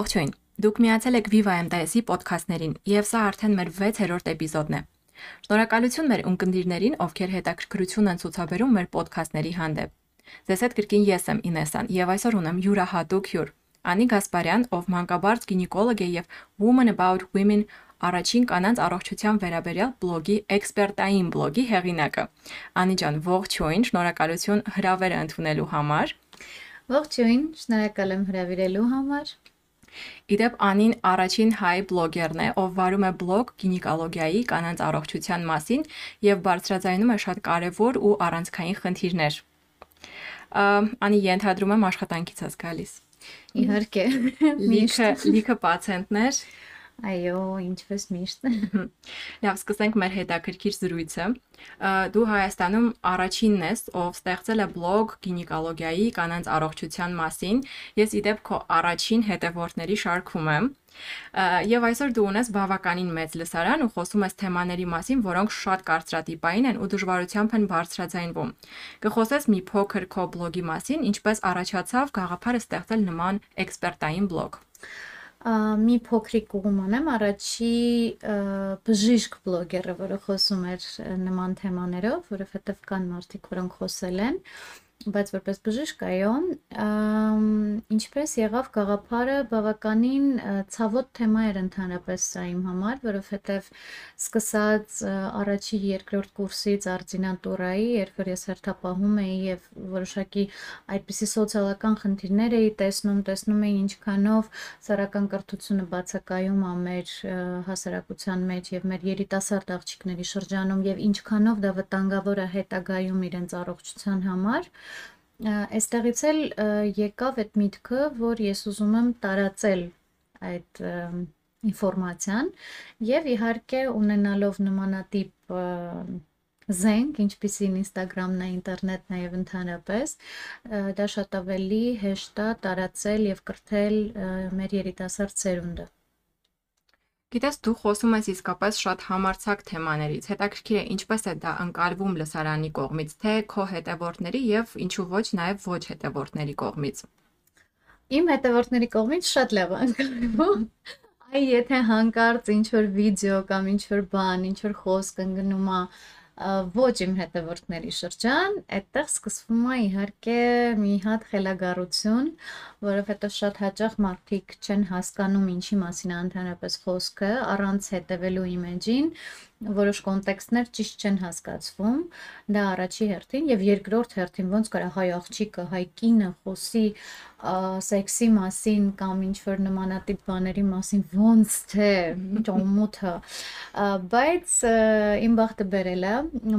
Ողջույն։ Դուք միացել եք Viva MTS-ի ոդքասթներին, եւ սա արդեն մեր 6-րդ էպիզոդն է։ Շնորհակալություն մեր ունկնդիրներին, ովքեր հետաքրքրություն են ցուցաբերում մեր ոդքասթների հանդեպ։ Ձեզ հետ կրկին ես եմ Ինեսան եւ այսօր ունեմ յուրահատուկ հյուր։ Անի Գասպարյան, ով մանկաբարձ գինեկոլոգ է եւ Women About Women առաջին կանանց առողջության վերաբերյալ բլոգի էքսպերտային բլոգի հեղինակը։ Անի ջան, ողջույն, շնորհակալություն հրավերը ընդունելու համար։ Ողջույն, շնորհակալ եմ հրավիրելու համար։ Իդեպ Անին առաջին հայ բլոգերն է, ով վարում է բլոգ գինեկոլոգիայի կանանց առողջության մասին եւ բարձրաձայնում է շատ կարեւոր ու առանցքային խնդիրներ։ Անի ենթադրում եմ աշխատանքից ես գալիս։ Իհարկե։ Լիքը լիքը պացիենտներ Այո, ինչպես միշտ։ Լավ, սկսենք մեր հետաքրքիր զրույցը։ Դու Հայաստանում առաջինն ես, ով ստեղծել է բլոգ գինեկոլոգիայի կանանց առողջության մասին։ Ես իդեպ քո առաջին հետևորդների շարքում եմ։ Եվ այսօր դու ունես բավականին մեծ լսարան ու խոսում ես թեմաների մասին, որոնք շատ կարծրատիպային են ու դժվարությամբ են բարձրաձայնվում։ Կխոսես մի փոքր քո բլոգի մասին, ինչպես առաջացավ գաղափարը ստեղծել նման էքսպերտային բլոգ մի փոքրիկ ուղում անեմ առաջի բժիշկ բլոգերը, որը խոսում էր նման թեմաներով, որովհետև կան մարդիկ, որոնք խոսել են, բայց որպես բժիշկ այո ինչպես եղավ գաղափարը բավականին ցավոտ թեմա էր ընդհանրապես սա իմ համար որովհետև սկսած առաջի երկրորդ կուրսից արձինատուրայի երբ որ ես հերթապահում էի եւ որոշակի այդպիսի սոցիալական խնդիրներ էի տեսնում տեսնում էի ինչքանով սարական կրթությունը բացակայում է մեր հասարակության մեջ եւ մեր երիտասարդ աղջիկների շրջանում եւ ինչքանով դա վտանգավոր է հետագայում իրենց առողջության համար Այստեղից էլ եկավ այդ միտքը, որ ես ուզում եմ տարածել այդ ինֆորմացիան եւ իհարկե ունենալով նմանատիպ զենք, ինչպիսին Instagram-ն է, ինտերնետն է եւ ընդհանրապես, դա շատ ավելի հեշտ է տարածել եւ կրթել մեր երիտասարդ սերունդը։ Գիտես, դու խոսում ես իսկապես շատ համարցակ թեմաներից։ Հետաքրքիր է ինչպես է դա ընկալվում լսարանի կողմից, թե քո հետևորդների եւ ինչու ոչ նաեւ ոչ հետևորդների կողմից։ Իմ հետևորդների կողմից շատ լավ ընկալվում։ Այ եթե հանկարծ ինչ որ վիդեո կամ ինչ որ բան, ինչ որ խոսք ընկնում է ոչ իմ հետևորդների շրջան, այդտեղ սկսվում է իհարկե մի հատ խելագարություն, որովհետև շատ հաճախ մարդիկ չեն հասկանում ինչի մասին է ընդհանրապես խոսքը, առանց հետևելու իմեջին, որոշ կոնտեքստներ ճիշտ չեն հասկացվում, դա առաջի հերթին եւ երկրորդ հերթին ոնց կարա հայ աղջիկը, հայ կինը խոսի սեքսի մասին կամ ինչ որ նմանատիպ բաների մասին ոնց թե ճոմոթը բայց իմ բախտը բերել է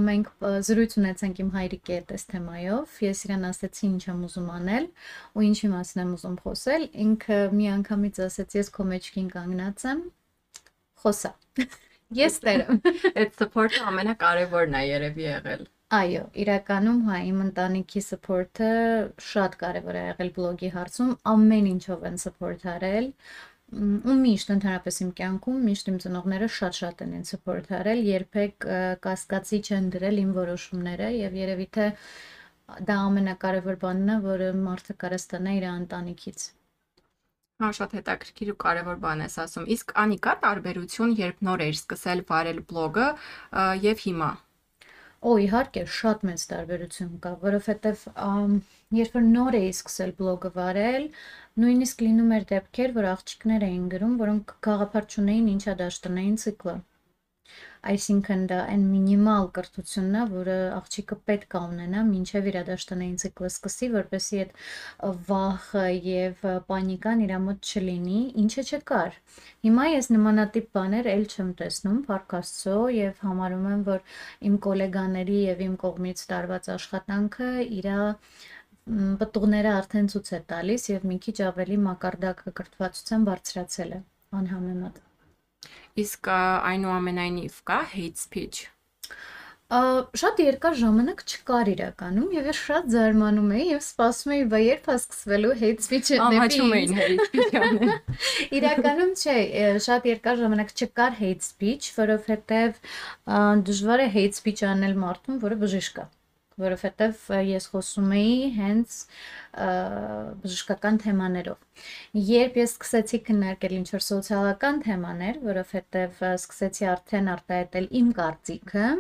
մենք զրույց ունեցանք իմ հայրիկի հետ այս թեմայով ես իրան ասացի ինչ եմ ուզում անել ու ինչի մասին եմ ուզում խոսել ինքը մի անգամից ասեց ես քո մեջքին կանգնած եմ խոսա Ես տերեմ։ Այդ support-ը ամենակարևորն է երևի եղել։ Այո, իրականում հա իմ ընտանիքի support-ը շատ կարևոր է եղել բլոգի հարցում, ամեն ինչով են support արել ու միշտ ընդհանրապես իմ կյանքում միշտ իմ ծնողները շատ-շատ են ինձ support արել, երբեք կասկածի չեն դրել իմ որոշումները եւ երևի թե դա ամենակարևոր բանն է, որը մարդը կարա ստանա իր ընտանիքից։ Հա, շատ հետաքրքիր ու կարևոր բան ես ասում։ Իսկ անի կա տարբերություն, երբ նոր էիր սկսել վարել բլոգը եւ հիմա։ Օ, իհարկե, շատ մեծ տարբերություն կա, որովհետեւ երբ որ նոր էի սկսել բլոգը վարել, նույնիսկ լինում էր դեպքեր, որ աղջիկներ էին գրում, որոնք գաղափար չունեին ինչա դաշտնային ցիկլը այսինքն դա այն մինիմալ կրթությունն է, որը աղջիկը պետք է ունենա մինչև իր դաշտանային ցիկլը սկսի, որպեսզի այդ վախը եւ պանիկան իր մոտ չլինի, ինչը չկար։ Հիմա ես նմանատիպ բաներ ել չեմ տեսնում, Փարքաստո եւ համարում եմ, որ իմ գոլեգաների եւ իմ կողմից տարված աշխատանքը իրա պտուղները արդեն ցույց է տալիս եւ մի քիչ ավելի մակարդակը կրթվածության բարձրացել է անհամեմատ։ Իսկ այնուամենայնիվ կա hate speech շատ երկար ժամանակ չկար իրականում եւ ես շատ զարմանում էի եւ սպասում էի, բա երբ է սկսվելու hate speech-ը Ամաչում էին hate speech-ը։ Իրականում չէ, շատ երկար ժամանակ չկար hate speech, որովհետեւ դժվար է hate speech անել մարդուն, որը բժիշկ է որովհետև ես խոսում էի հենց բժշկական թեմաներով։ Երբ ես սկսեցի քննարկել ինչ որ սոցիալական թեմաներ, որովհետև սկսեցի արդեն արտահայտել իմ կարծիքը,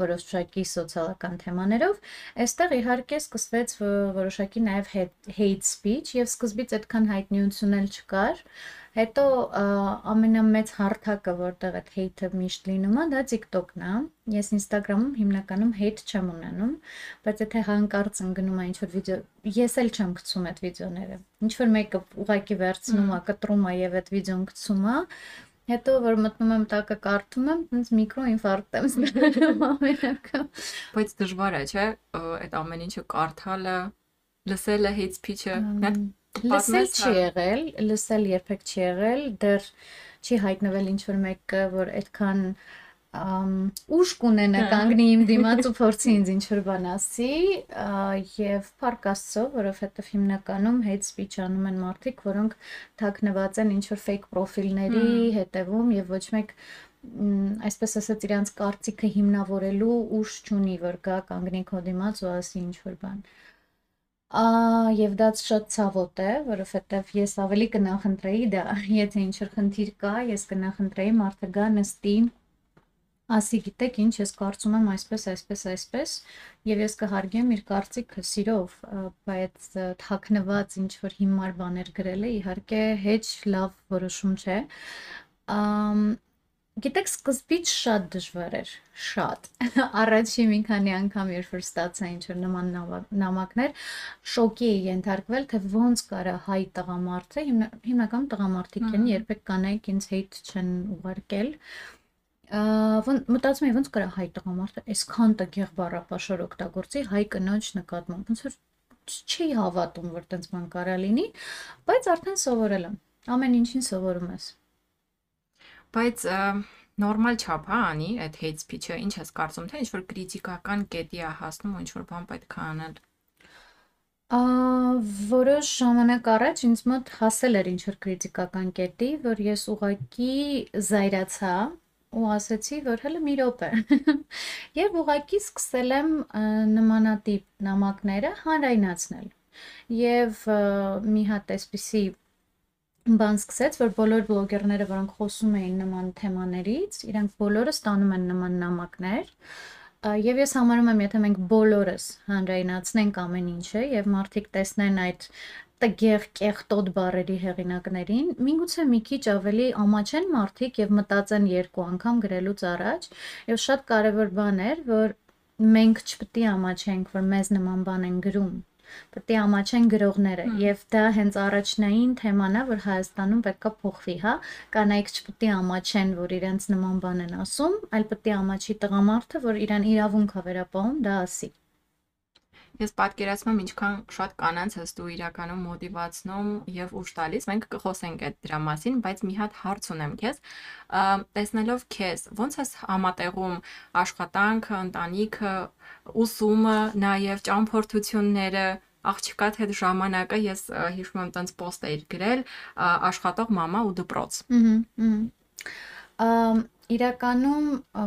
որոշակի սոցիալական թեմաներով, այստեղ իհարկե սկսվեց որոշակի նաև hate speech եւ սկզբից այդքան հայտնիություն էլ չկար, Հետո ամենամեծ հարթակը, որտեղ այդ hate-ը միշտ լինում է, դա TikTok-ն է։ Ես Instagram-ում հիմնականում hate չեմ ունենում, բայց եթե հանկարծ ընկնում է ինչ-որ վիդեո, ես էլ չեմ գցում այդ վիդեոները։ Ինչ որ մեկը ուղակի վերցնում է, կտրում է եւ այդ վիդեոն գցում է, Հետո որ մտնում եմ տակը կարդում եմ, ինձ միկրոինֆարկտ եմ ստանում ամենակը։ Բայց դժվար է, չէ՞, այդ ամեն ինչը կարդալը, լսելը hate speech-ը։ Մենք Լսել չի եղել, լսել երբեք չի եղել, դեռ չի հայտնվել ինչ որ մեկը, որ այդքան ուշ կունենա կանգնի իմ դիմաց ու փորձի ինձ ինչ որ բան ասի եւ փառք Աստծո, որովհետեւ հիմնականում hate speech անում են մարդիկ, որոնք թաքնված են ինչ որ fake պրոֆիլների հետևում եւ ոչ մեկ այսպես ասած իրանց կարծիքը հիմնավորելու ուժ չունի, որ գա կանգնի քո դիմաց ու ասի ինչ որ բան։ Ա Եւ դա շատ ցավոտ է, որովհետեւ ես ավելի կնախընտրեի դա, եթե ինչ-որ խնդիր կա, ես կնախընտրեի մարդը գա նստի ասի գիտեք ինչ ես կարծում եմ այսպես այսպես այսպես եւ ես կհարգեմ իր կարծիքը սիրով բայց թաքնված ինչ որ հիմար բաներ գրելը իհարկե հեչ լավ որոշում չէ Գիտեք, սկզբից շատ դժվար էր, շատ։ Առաջի մի քանի անգամ երբ որ ստացա ինչ որ նման նամակներ, շոկի էի ենթարկվել, թե ոնց կարա հայ տղամարդը, հիմնական տղամարդիկ են, երբեք կանայք ինձ հետ չեն ուղարկել մտածում եմ ոնց կարա հայ տղամարդը այսքան տգեղ բառապաշար օգտագործի հայ կնոջ նկատմամբ ոնց որ չի հավատում որ տենց բան կարա լինի բայց արդեն սովորել եմ ամեն ինչին սովորում ես Բայց նորմալ չափ հա անի այդ hate speech-ը, ինչ ես կարծում, թե ինչ որ քրիտիկական կետի է հասնում ու ինչ որ բան պետք է անել։ Ա որոշ ժամանակ առաջ ինձ մոտ հասել էր ինչ որ քրիտիկական կետի, որ ես ուղակի զայրացա ու ասացի, որ հələ մի րոպե։ Եվ ուղակի սկսել եմ նմանատիպ նամակները հանրայնացնել։ Եվ մի հատ այսպիսի բան սկսեց, որ բոլոր բլոգերները, որոնք խոսում էին նման թեմաներից, իրենք բոլորը ստանում են նման նամակներ, Եվ ես համարում եմ, եթե մենք բոլորս հանրայնացնենք ամեն ինչը եւ մարդիկ տեսնեն այդ տգեղ կեղտոտ բարերի հեղինակներին, միգուցե մի քիչ ավելի ամաչեն մարդիկ եւ մտածեն երկու անգամ գրելուց առաջ, եւ շատ կարեւոր բան էր, որ մենք չպետք է ամաչենք, որ մեզ նման բան են գրում պետք է ամաչեն գրողները եւ դա հենց առաջնային թեման է որ Հայաստանում պետքա փոխվի, հա կանայք չպետք է ամաչեն որ իրենց նման բան են ասում, այլ պետք է ամաչի տղամարդը որ իրան իրավունք է վերապահում դա ասի։ Ես պատկերացնում եմ ինչքան շատ կանանց ես դու իրականում մոտիվացնում եւ ուժ տալիս։ Մենք կխոսենք այդ դրա մասին, բայց մի հատ հարց ունեմ քեզ։ Տեսնելով քեզ, ոնց ես համատեղում աշխատանքը, ընտանիքը, ուսումը, նաեւ ճամփորդությունները, աղջկա հետ ժամանակը ես հիշում եմ տենց post էիր գրել աշխատող մամա ու դպրոց։ Ահա։ Իրականում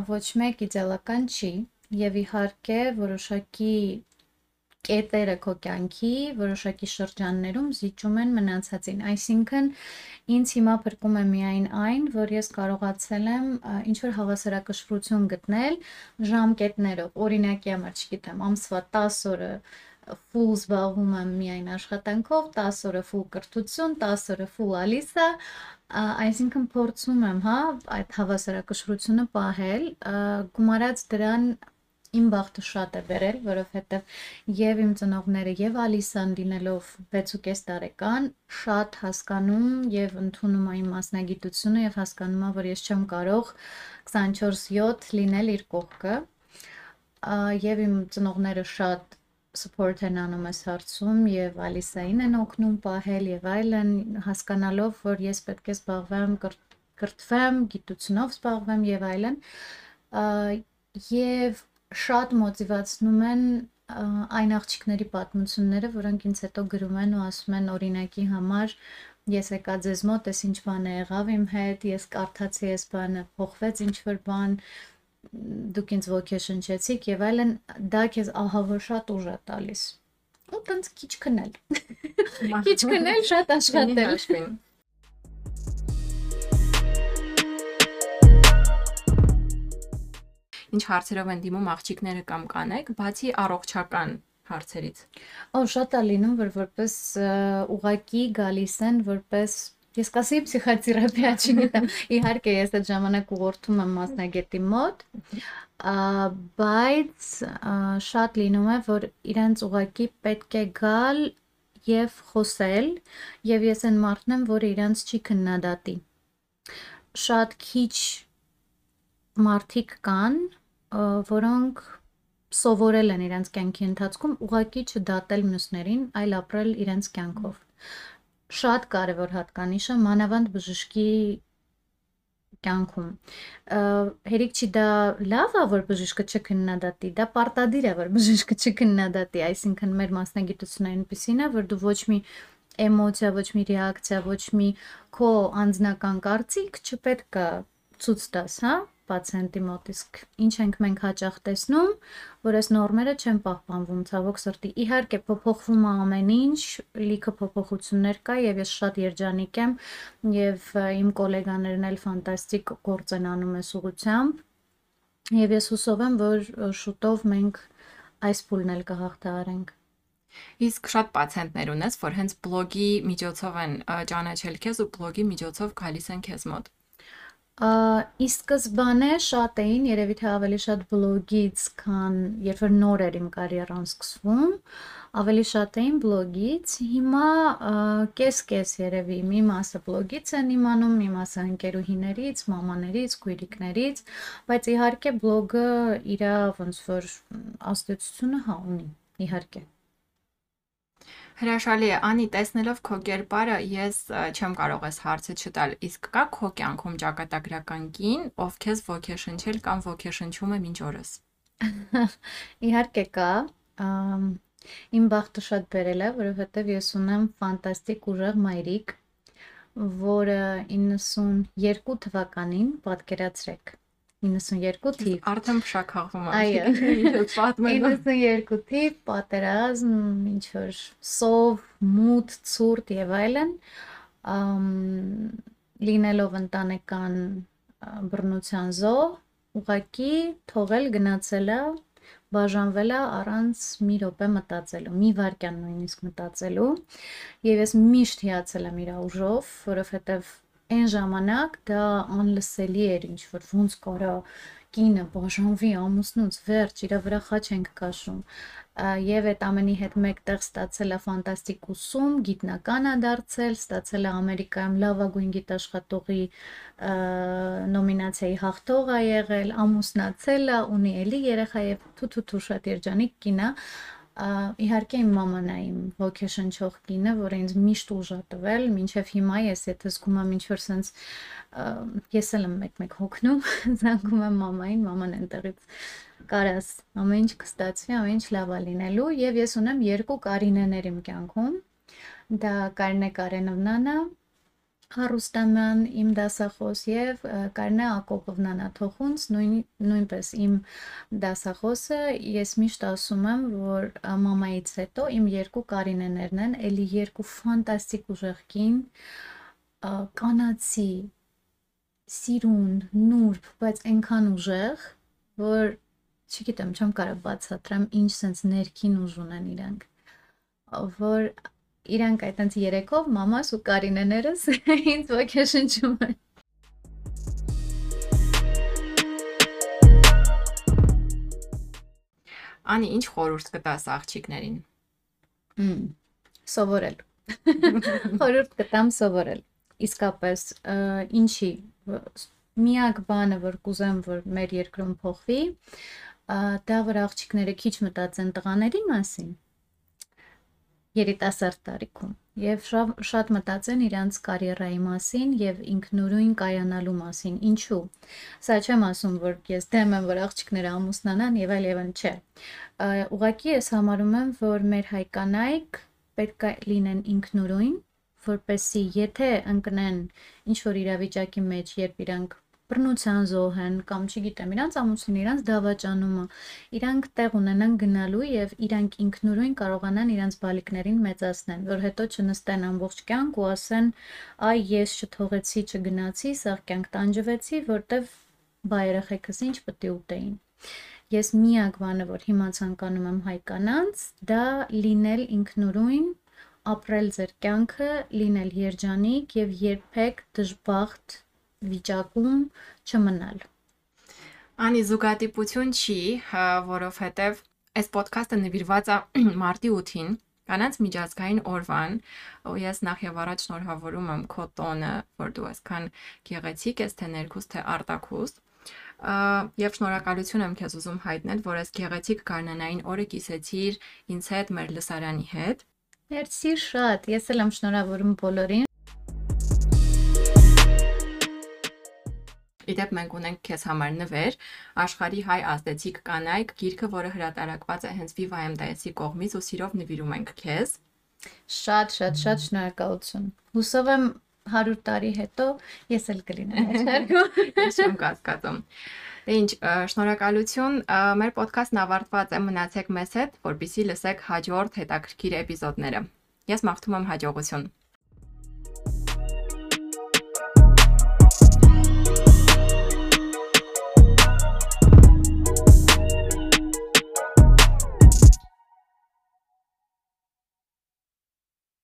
ոչ մեկ իդեալական չի եւ իհարկե որոշակի կետերը քո կյանքի որոշակի շրջաններում զիջում են մնացածին։ Այսինքն ինձ հիմա փրկում է միայն այն, որ ես կարողացել եմ ինչ որ հավասարակշռություն գտնել ժամկետներով։ Օրինակի համար, չգիտեմ, ամսվա 10 օրը full զբաղվում եմ միայն աշխատանքով, 10 օրը full կրթություն, 10 օրը full Ալիսա, այսինքն փորձում եմ, հա, այդ հավասարակշռությունը պահել, գումարած դրան իմ բախտը շատ է բերել, որովհետև եւ իմ ծնողները եւ Ալիսան լինելով 6.5 տարեկան շատ հասկանում եւ ընդունում այն մասնագիտությունը եւ հասկանում որ ես չեմ կարող 24/7 լինել իր կողքը եւ իմ ծնողները շատ support են անում այս հարցում եւ Ալիսային են օգնում պահել եւ այլն հասկանալով որ ես պետք է զբաղվեմ կրթվեմ, գիտությունով զբաղվեմ եւ այլն եւ շատ մոտիվացնում են այն աղջիկների պատմությունները, որոնք ինձ հետո գրում են ու ասում են օրինակի համար ես եկա ձեզ մոտ, ես ինչ բան է եղավ իմ հետ, ես կարդացի այս բանը, փոխվեց ինչ որ բան դուք ինձ ոգեշնչեցիք եւ այլն, դա քեզ ահավոր շատ ուժ է տալիս։ Ու տենց քիչ քնել։ Քիչ քնել, շատ աշխատել։ Ինչ հարցերով են դիմում աղջիկները կամ կանեք, բացի առողջական հարցերից։ Օ, շատ է լինում, որ որպես ուղակի գալիս են որպես Ես կասեի փսիխոթերապիա չգիտեմ։ Իհարկե ես այդ ժամանակ ուղղորդում եմ մասնագետի մոտ, բայց շատ լինում է, որ իրենց ուղակի պետք է գալ եւ խոսել, եւ ես այն մարդն եմ, որը իրենց չի քննադատի։ Շատ քիչ մարդիկ կան, որոնք սովորել են իրենց կյանքի ընթացքում ուղակի չդատել մյուսներին, այլ ապրել իրենց կյանքով։ Շատ կարևոր հատկանիշը մանավանդ բժշկի կյանքում։ Հերիք չի դա լավ է, որ բժիշկը չքննադատի, դա պարտադիր է, որ բժիշկը չքննադատի, այսինքն մեր մասնագիտությունը այնպեսին է, որ դու ոչ մի էմոցիա, ոչ մի ռեակցիա, ոչ մի քո անձնական կարծիք չպետք է ցույց տաս, հա, պացիենտի մոտ, իսկ ինչ ենք մենք հաճախ տեսնում, որ այս նորմերը չեն պահպանվում ցավոք սրտի։ Իհարկե փոփոխվում է ամեն ինչ, լիքը փոփոխություններ կա եւ ես շատ երջանիկ եմ եւ իմ գոլեգաներն էլ ֆանտաստիկ գործ են անում այս ուղությամբ։ Եվ ես հուսով եմ, որ շուտով մենք այս փուլն էլ կհաղթահարենք։ Իսկ շատ պացիենտներ ունես, որ հենց բլոգի միջոցով են ճանաչել քեզ ու բլոգի միջոցով գալիս են քեզ մոտ։ Ի սկզբանե շատ էին, երևի թե ավելի շատ բլոգից, քան երբ որ նոր էր իմ կարիերան սկսվում, ավելի շատ էին բլոգից։ Հիմա կես-կես երևի մի մասը բլոգից են իմանում, մի մասը ընկերուհիներից, մամաներից, քույրիկներից, բայց իհարկե բլոգը իր ոնց որ ազդեցությունը հա ունի, իհարկե։ Հրաշալի է, Անի, տեսնելով քո կերպարը, ես չեմ կարող այս հարցը չտալ։ Իսկ կա քո կյանքում ճակատագրական կին, ով քեզ ոգեշնչել կամ ոգեշնչում է մինչ օրս։ Իհարկե կա։ Իմ բախտը շատ բերել է, որովհետև ես ունեմ ֆանտաստիկ ուժեղ մայրիկ, որը 92 թվականին պատկերացրեք 92 թիվ։ Արդեն փշակաղվում եմ։ Այո։ Ինչ պատմել։ 92 թիվ, պատերազմ, ինչ որ սով, մութ, ցուրտ եւ այլն, ըմ լինելով ընտանեկան բռնության զոհ, ուղակի թողել գնացելա բաժանվելա առանց մի րոպե մտածելու, մի վարքյան նույնիսկ մտածելու։ Եվ ես միշտ հիացել եմ իր ուժով, որովհետև այն ժամանակ դա անլսելի էր ինչ որ ոնց կարա կինը բաժանվի ամուսնուց վերջ իր վրա խաչ ենք կաշում եւ այդ ամենի հետ մեկտեղ ստացել է ֆանտաստիկ ուսում, գիտնական է դարձել, ստացել է Ամերիկայում լավագույն գիտաշխատողի նոմինացիայի հաղթող է եղել, ամուսնացել է, ունի էլի երեխա եւ թութու շատ երջանիկ կին է իհարկե իմ մաման է իմ ոգեշնչող կինը, որը ինձ միշտ ուժ է տվել, մինչև հիմա ես եթե զգում եմ ինչ որ sense ես էլ եմ մեկ-մեկ հոգնում, զանգում եմ մամային, մաման այնտեղից կարաս ամեն ինչ կստացվի, ամեն ինչ լավ է լինելու եւ ես ունեմ երկու Կարինեներ իմ կյանքում։ Դա Կարինե Կարենովնանը, Հարուստաման իմ դասախոս եւ Կարնե Ակոպովնան Աթոխունց նույն նույնպես իմ դասախոսը ես միշտ ասում եմ որ մամայից հետո իմ երկու Կարինեներն են էլի երկու ֆանտաստիկ ուժեղ կին կանացի սիրուն նուրբ բայց այնքան ուժեղ որ չգիտեմ չեմ կարող բացատրեմ ինչ sense ներքին ուժ ունեն իրանք որ իրանք այտենց երեքով մամաս ու Կարինեներս ինձ ոգեշնչում են։ Անի, ինչ խորհուրդ կտաս աղջիկներին։ Հմ, սովորել։ Խորհուրդ կտամ սովորել։ Իսկապես, ինչի միակ բանը, որ կուզեմ, որ մեր երկրում փոխվի, դա որ աղջիկները քիչ մտածեն տղաների մասին, երիտասարդ տարիքում եւ շատ մտածեն իրանց կարիերայի մասին եւ ինքնուրույն կայանալու մասին։ Ինչու։ Սա չեմ ասում, որ ես դեմ եմ, որ աղջիկները ամուսնանան եւ այլ եւն չէ։ Ուղղակի ես համարում եմ, որ մեր հայկանայք պետք է լինեն ինքնուրույն, որպեսի եթե ընկնեն ինչ որ իրավիճակի մեջ, երբ իրանք բռնության զոհ են կամ չգիտեմ, իրանց ամուսինը, իրանց դավաճանումը, իրանք տեղ ունենան գնալու եւ իրանք ինքնուրույն կարողանան իրանց բալիկներին մեծացնեն, որ հետո չնստեն ամբողջ կյանք ու ասեն, այ ես չթողեցի, չգնացի, սաղ կյանք տանջվեցի, որտեվ բա երեխեքս ինչ պետք է ուտեին ես միակ բանը, որ հիմա ցանկանում եմ հայ կանանց, դա լինել ինքնուրույն, ապրել ձեր կյանքը, լինել երջանիկ եւ երբեք դժբախտ վիճակում չմնալ։ Անի զուգատիպություն չի, որովհետեւ այս ոդքասթը նվիրված է մարտի 8-ին, կանանց միջազգային օրվան, ու ես նախ եւ առաջ շնորհավորում եմ քո տոնը, որ դու այսքան գեղեցիկ ես, թե ներքուստ, թե արտաքուստ եւ շնորհակալություն եմ քեզ ուզում հայտնել, որ այս գեղեցիկ գարնանային օրը կիսեցիր ինձ հետ մեր լսարանի հետ Մերսի շատ։ Ես էլ եմ շնորհավորում բոլորին։ Իդեպ մենք ունենք քեզ համար նվեր աշխարհի հայ ազդեցիկ կանայք գիրքը, որը հրատարակված է հենց Viva MDS-ի կողմից ու սիրով նվիրում ենք քեզ։ Շատ, շատ, շատ շնորհակալություն։ Հուսով եմ 100 տարի հետո ես էլ կլինեմ հաշվարկում։ Ես չեմ կասկածում։ ինչ, շնորհակալություն։ Մեր ոդքասթն ավարտված է։ Մնացեք մեզ հետ, որպեսզի լսեք հաջորդ հետաքրքիր էպիզոդները։ Ես մաղթում եմ հաջողություն։